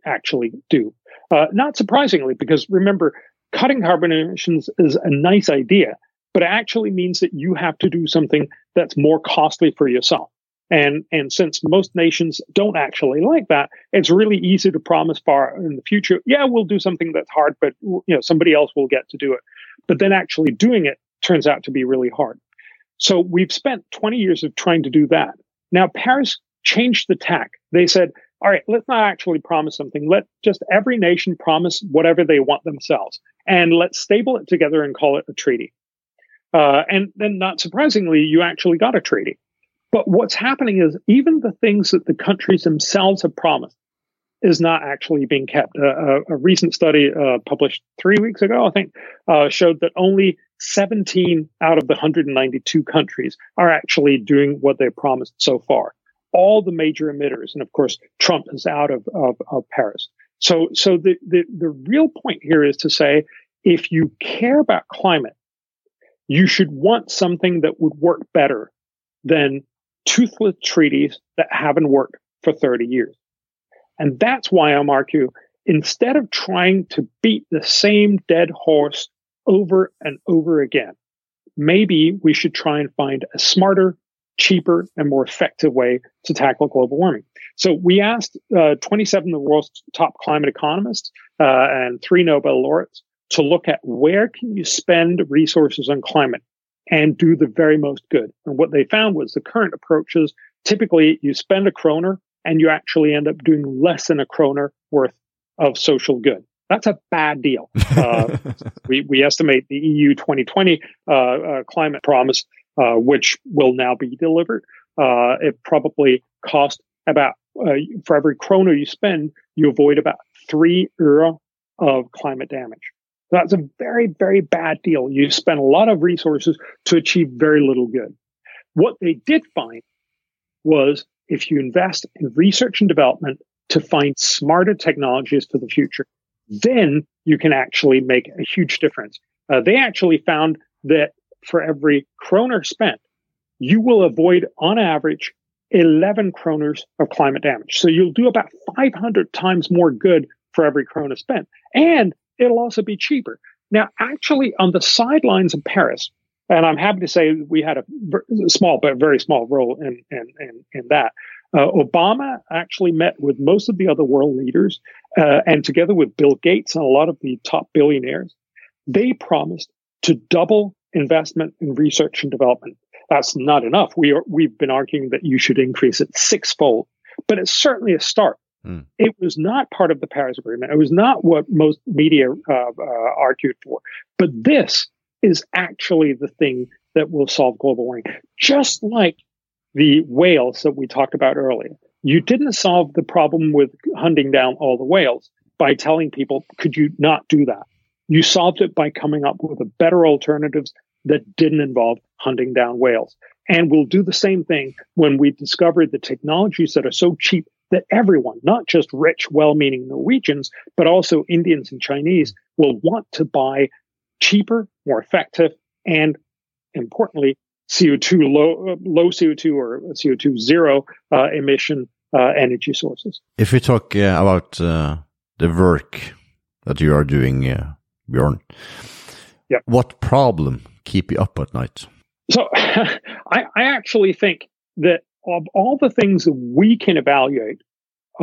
actually do. Uh, not surprisingly, because remember, cutting carbon emissions is a nice idea, but it actually means that you have to do something that's more costly for yourself. And, and since most nations don't actually like that, it's really easy to promise far in the future, yeah, we'll do something that's hard, but you know, somebody else will get to do it. But then actually doing it turns out to be really hard. So we've spent 20 years of trying to do that. Now Paris changed the tack. They said, all right, let's not actually promise something. Let just every nation promise whatever they want themselves. And let's stable it together and call it a treaty. Uh, and then, not surprisingly, you actually got a treaty. But what's happening is even the things that the countries themselves have promised is not actually being kept. Uh, a, a, recent study uh, published three weeks ago, I think, uh, showed that only 17 out of the 192 countries are actually doing what they promised so far. All the major emitters, and of course, Trump is out of, of, of Paris. So, so the, the, the real point here is to say, if you care about climate, you should want something that would work better than toothless treaties that haven't worked for 30 years. And that's why I'm arguing instead of trying to beat the same dead horse over and over again, maybe we should try and find a smarter, cheaper, and more effective way to tackle global warming. So we asked uh, 27 of the world's top climate economists uh, and three Nobel laureates to look at where can you spend resources on climate and do the very most good. And what they found was the current approaches typically you spend a kroner and you actually end up doing less than a kroner worth of social good. That's a bad deal. Uh, we, we estimate the EU 2020 uh, uh, climate promise, uh, which will now be delivered. Uh, it probably cost about, uh, for every kroner you spend, you avoid about three euro of climate damage. That's a very, very bad deal. You spend a lot of resources to achieve very little good. What they did find was if you invest in research and development to find smarter technologies for the future, then you can actually make a huge difference. Uh, they actually found that for every kroner spent, you will avoid on average 11 kroners of climate damage. So you'll do about 500 times more good for every krona spent. And it'll also be cheaper. Now, actually, on the sidelines of Paris, and I'm happy to say we had a small but very small role in in in, in that. Uh, Obama actually met with most of the other world leaders, uh, and together with Bill Gates and a lot of the top billionaires, they promised to double investment in research and development. That's not enough. We are, we've been arguing that you should increase it sixfold, but it's certainly a start. Mm. It was not part of the Paris Agreement. It was not what most media uh, uh, argued for. But this is actually the thing that will solve global warming. Just like the whales that we talked about earlier. You didn't solve the problem with hunting down all the whales by telling people, could you not do that? You solved it by coming up with a better alternatives that didn't involve hunting down whales. And we'll do the same thing when we discover the technologies that are so cheap that everyone, not just rich, well meaning Norwegians, but also Indians and Chinese, will want to buy cheaper, more effective, and importantly, CO2 low, low CO2 or CO2 zero uh, emission uh, energy sources. If we talk uh, about uh, the work that you are doing, uh, Bjorn, yep. what problem keep you up at night? So I, I actually think that of all the things that we can evaluate,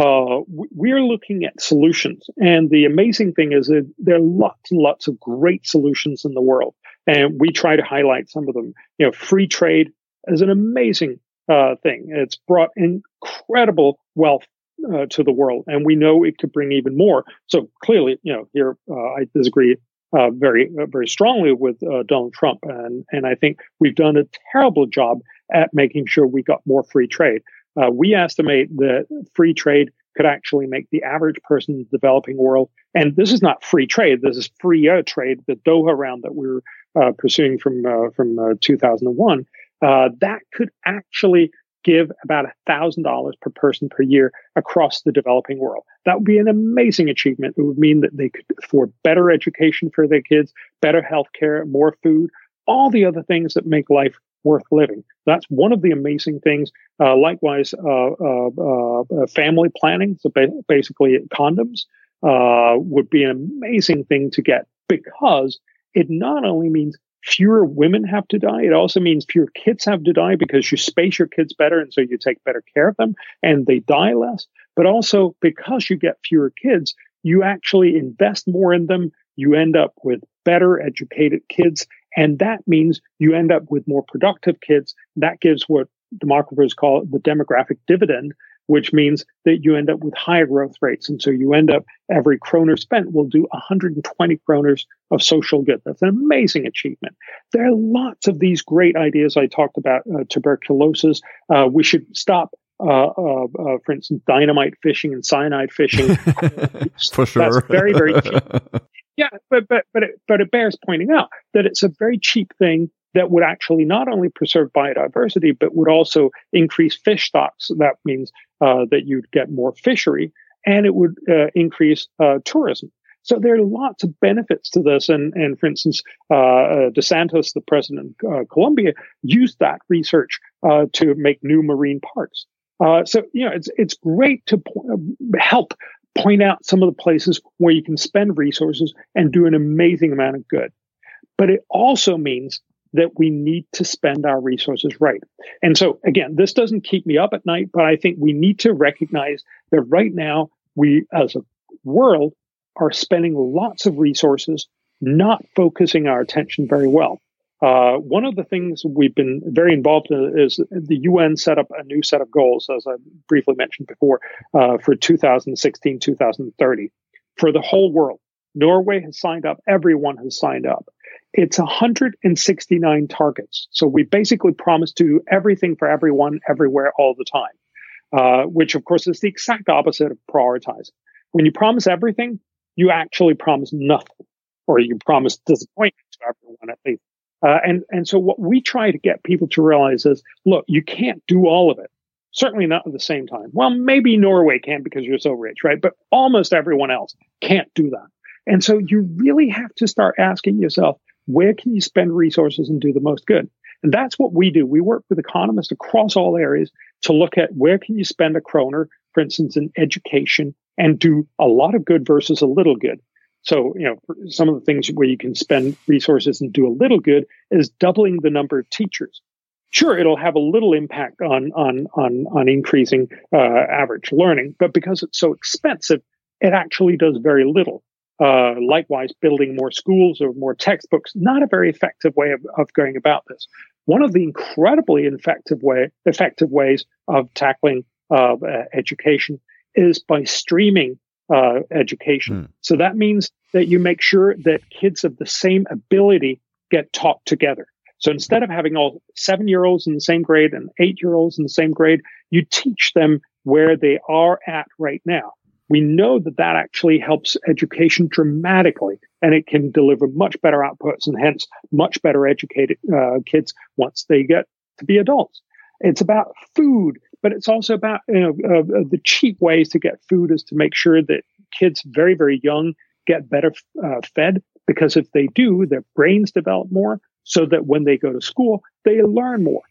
uh, we're looking at solutions. And the amazing thing is that there are lots and lots of great solutions in the world. And we try to highlight some of them. You know, free trade is an amazing uh, thing. It's brought incredible wealth uh, to the world, and we know it could bring even more. So clearly, you know, here uh, I disagree uh, very uh, very strongly with Donald Trump, and and I think we've done a terrible job at making sure we got more free trade. Uh, we estimate that free trade could actually make the average person in the developing world, and this is not free trade, this is free trade, the Doha round that we are uh, pursuing from uh, from uh, 2001, uh, that could actually give about $1,000 per person per year across the developing world. That would be an amazing achievement. It would mean that they could afford better education for their kids, better health care, more food, all the other things that make life worth living. That's one of the amazing things. Uh, likewise, uh, uh, uh family planning, so ba- basically condoms, would be an amazing thing to get because it not only means fewer women have to die, it also means fewer kids have to die because you space your kids better and so you take better care of them and they die less. But also because you get fewer kids, you actually invest more in them. You end up with better educated kids and that means you end up with more productive kids. That gives what demographers call the demographic dividend, which means that you end up with higher growth rates. And so you end up every kroner spent will do 120 kroners of social good. That's an amazing achievement. There are lots of these great ideas. I talked about uh, tuberculosis. Uh, we should stop uh, uh, uh, for instance, dynamite fishing and cyanide fishing. for sure. That's very, very cheap. Yeah, but but but it, but it bears pointing out that it's a very cheap thing that would actually not only preserve biodiversity but would also increase fish stocks. That means uh, that you'd get more fishery, and it would uh, increase uh, tourism. So there are lots of benefits to this, and and for instance, uh, uh, the Santos, the president of Colombia, used that research to make new marine parks. so you know it's it's great to help point out some of the places where you can spend resources and do an amazing amount of good. But it also means that we need to spend our resources right. And so again, this doesn't keep me up at night, but I think we need to recognize that right now we as a world are spending lots of resources not focusing our attention very well. Uh, one of the things we've been very involved in is the UN set up a new set of goals, as I briefly mentioned before, uh, for 2016 2030 for the whole world. Norway has signed up, everyone has signed up. It's 169 targets. So we basically promise to do everything for everyone, everywhere, all the time, uh, which of course is the exact opposite of prioritizing. When you promise everything, you actually promise nothing, or you promise disappointment to everyone at least. Uh, and, and so what we try to get people to realize is, look, you can't do all of it. Certainly not at the same time. Well, maybe Norway can because you're so rich, right? But almost everyone else can't do that. And so you really have to start asking yourself, where can you spend resources and do the most good? And that's what we do. We work with economists across all areas to look at where can you spend a kroner, for instance, in education and do a lot of good versus a little good. So, you know, some of the things where you can spend resources and do a little good is doubling the number of teachers. Sure, it'll have a little impact on on on on increasing uh, average learning, but because it's so expensive, it actually does very little. Uh, likewise, building more schools or more textbooks, not a very effective way of, of going about this. One of the incredibly effective way effective ways of tackling uh, education is by streaming uh, education. Mm. So that means that you make sure that kids of the same ability get taught together. So instead of having all seven year olds in the same grade and eight year olds in the same grade, you teach them where they are at right now. We know that that actually helps education dramatically and it can deliver much better outputs and hence much better educated uh, kids once they get to be adults. It's about food but it's also about you know uh, uh, the cheap ways to get food is to make sure that kids very very young get better uh, fed because if they do, their brains develop more, so that when they go to school, they learn more.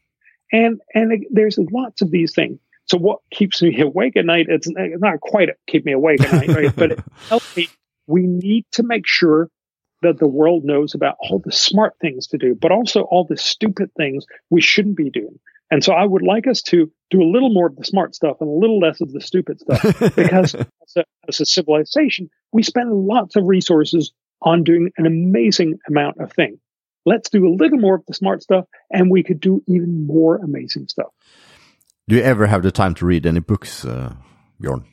And and there's lots of these things. So what keeps me awake at night? It's not quite keep me awake at night, right? but it helps me. We need to make sure that the world knows about all the smart things to do, but also all the stupid things we shouldn't be doing. And so I would like us to do a little more of the smart stuff and a little less of the stupid stuff because as, a, as a civilization, we spend lots of resources on doing an amazing amount of things. Let's do a little more of the smart stuff and we could do even more amazing stuff. Do you ever have the time to read any books, uh, Bjorn?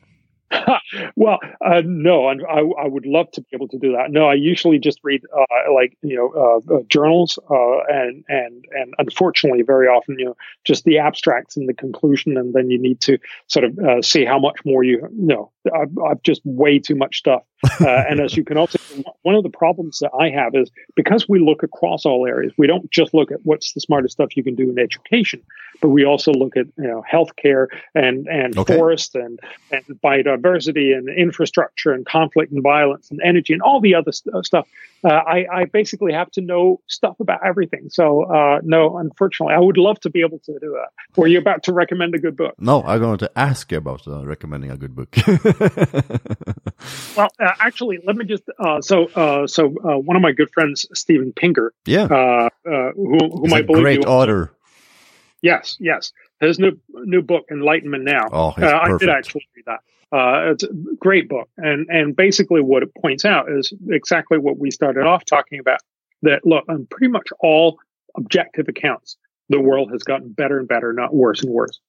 Well, uh, no, I, I, would love to be able to do that. No, I usually just read uh, like you know uh, uh journals, uh, and and and unfortunately, very often you know just the abstracts and the conclusion, and then you need to sort of uh, see how much more you, you know. I've, I've just way too much stuff, and as you can also, one of the problems that I have is because we look across all areas, we don't just look at what's the smartest stuff you can do in education, but we also look at you know healthcare and and okay. forest and and biodiversity and infrastructure and conflict and violence and energy and all the other st- uh, stuff. Uh, I, I, basically have to know stuff about everything. So, uh, no, unfortunately, I would love to be able to do that. Were you about to recommend a good book? No, I'm going to ask you about uh, recommending a good book. well, uh, actually, let me just. Uh, so, so one of my good friends, Steven Pinker, yeah, who, whom I believe great author. Yes, yes. His new new book, Enlightenment Now. Oh, I did actually read that. Uh, it's a great book, and and basically what it points out is exactly what we started off talking about. That look, on pretty much all objective accounts, the world has gotten better and better, not worse and worse.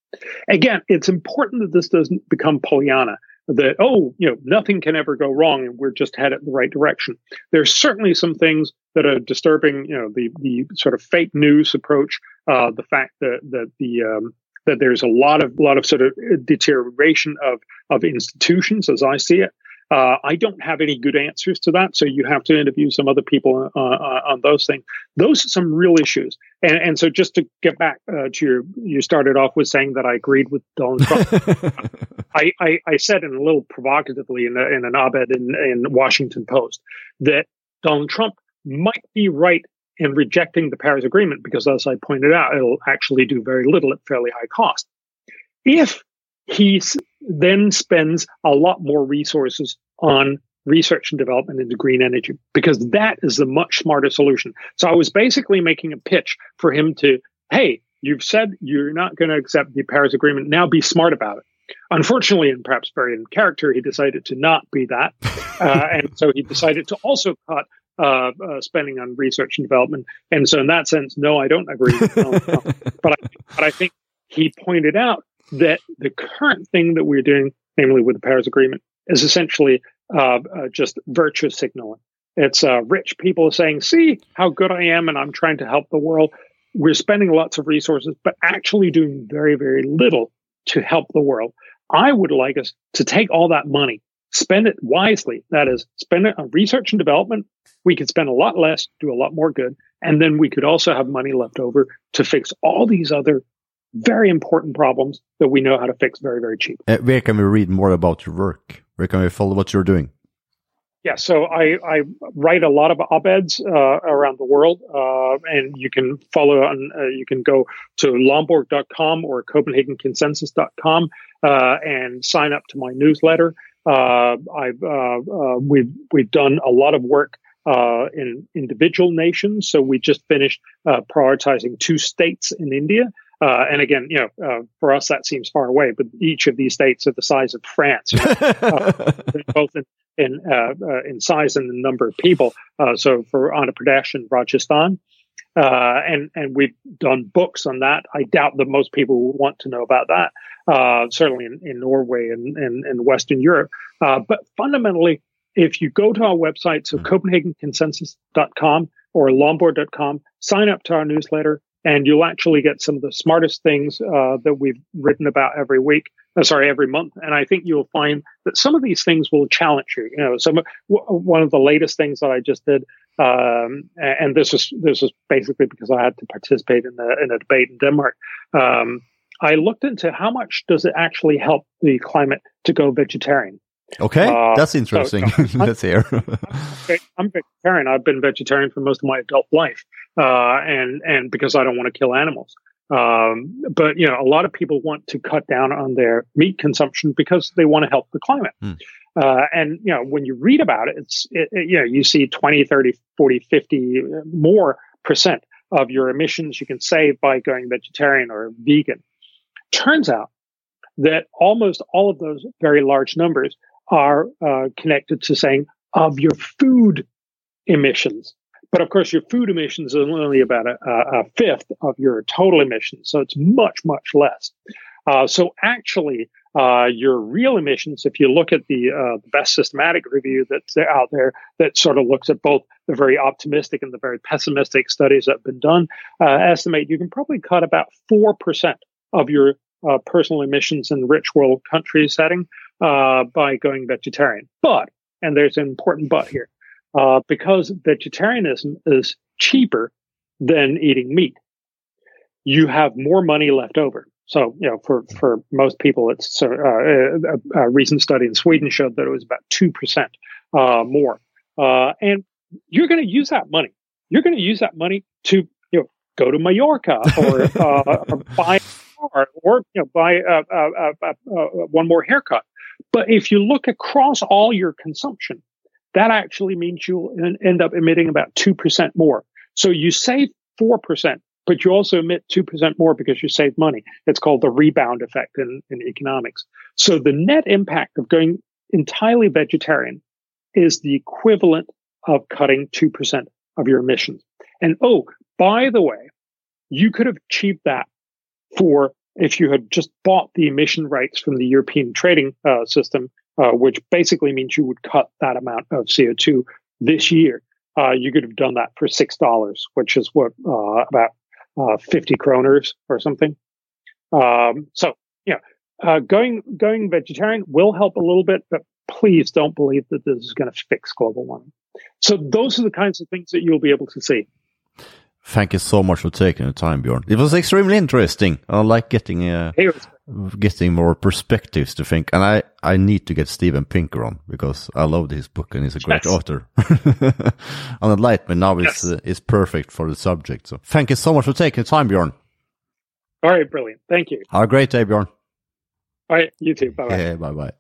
Again, it's important that this doesn't become Pollyanna. That oh, you know, nothing can ever go wrong, and we're just headed in the right direction. There's certainly some things that are disturbing. You know, the the sort of fake news approach, uh, the fact that that the um, that there's a lot of lot of sort of deterioration of of institutions as I see it. Uh, I don't have any good answers to that, so you have to interview some other people uh, uh, on those things. Those are some real issues, and and so just to get back uh, to your, you started off with saying that I agreed with Donald Trump. I, I, I said in a little provocatively in, a, in an op-ed in in Washington Post that Donald Trump might be right in rejecting the Paris Agreement because, as I pointed out, it'll actually do very little at fairly high cost. If he then spends a lot more resources on research and development into green energy, because that is the much smarter solution. So I was basically making a pitch for him to, hey, you've said you're not going to accept the Paris Agreement. Now be smart about it. Unfortunately, and perhaps very in character, he decided to not be that. Uh, and so he decided to also cut uh, uh, spending on research and development. And so, in that sense, no, I don't agree. no, no. But I, but I think he pointed out that the current thing that we're doing, namely with the Paris Agreement, is essentially uh, uh just virtue signaling. It's uh, rich people saying, "See how good I am, and I'm trying to help the world." We're spending lots of resources, but actually doing very, very little to help the world. I would like us to take all that money spend it wisely. That is, spend it on research and development. We could spend a lot less, do a lot more good. And then we could also have money left over to fix all these other very important problems that we know how to fix very, very cheap. Uh, where can we read more about your work? Where can we follow what you're doing? Yeah, so I, I write a lot of op-eds uh, around the world, uh, and you can follow on. Uh, you can go to lomborg.com or CopenhagenConsensus.com uh, and sign up to my newsletter. Uh, I've uh, uh, we've we've done a lot of work in individual nations. So we just finished prioritizing two states in India. Uh, and again, you know, uh, for us that seems far away, but each of these states are the size of France, you know, uh, both in in, in size and the number of people. so for Andhra Pradesh and Rajasthan, uh, and and we've done books on that. I doubt that most people will want to know about that. Uh, certainly in, in Norway and, and, and Western Europe. Uh, but fundamentally, if you go to our website, so mm-hmm. CopenhagenConsensus.com or Lomborg.com, sign up to our newsletter, and you'll actually get some of the smartest things uh, that we've written about every week. Uh, sorry, every month. And I think you'll find that some of these things will challenge you. You know, some w- one of the latest things that I just did um, and this is this is basically because I had to participate in a, in a debate in Denmark. Um, I looked into how much does it actually help the climate to go vegetarian. Okay, uh, that's interesting. So, so Let's hear. I'm vegetarian. I've been vegetarian for most of my adult life, uh, and and because I don't want to kill animals. Um, but you know, a lot of people want to cut down on their meat consumption because they want to help the climate. Hmm. Uh, and, you know, when you read about it, it's, it, it, you know, you see 20, 30, 40, 50 more percent of your emissions you can save by going vegetarian or vegan. Turns out that almost all of those very large numbers are uh, connected to saying of your food emissions. But of course, your food emissions are only about a, a fifth of your total emissions. So it's much, much less. Uh, so actually, uh, your real emissions, if you look at the, uh, best systematic review that's out there that sort of looks at both the very optimistic and the very pessimistic studies that have been done, uh, estimate you can probably cut about 4% of your uh, personal emissions in rich world country setting uh, by going vegetarian. But, and there's an important but here, because vegetarianism is cheaper than eating meat, you have more money left over. So, you know, for, for most people, it's uh, a, a, recent study in Sweden showed that it was about 2% uh, more. Uh, and you're going to use that money. You're going to use that money to, you know, go to Mallorca or, uh, or buy a car or, you know, buy one more haircut. But if you look across all your consumption, that actually means you'll end up emitting about 2% more. So you save 4%, but you also emit 2% more because you save money. It's called the rebound effect in, in economics. So the net impact of going entirely vegetarian is the equivalent of cutting 2% of your emissions. And oh, by the way, you could have achieved that for if you had just bought the emission rights from the European trading uh, system, uh, which basically means you would cut that amount of CO2 this year. Uh, you could have done that for six dollars, which is what uh, about uh, 50 kroners or something. Um, so, yeah, uh, going, going vegetarian will help a little bit, but please don't believe that this is going to fix global warming. So those are the kinds of things that you'll be able to see. Thank you so much for taking the time, Bjorn. It was extremely interesting. I like getting uh, getting more perspectives to think, and I I need to get Steven Pinker on because I loved his book and he's a great yes. author. and Enlightenment now yes. is uh, is perfect for the subject. So thank you so much for taking the time, Bjorn. All right, brilliant. Thank you. Have a great day, Bjorn. All right, you too. Bye bye. Yeah, bye bye.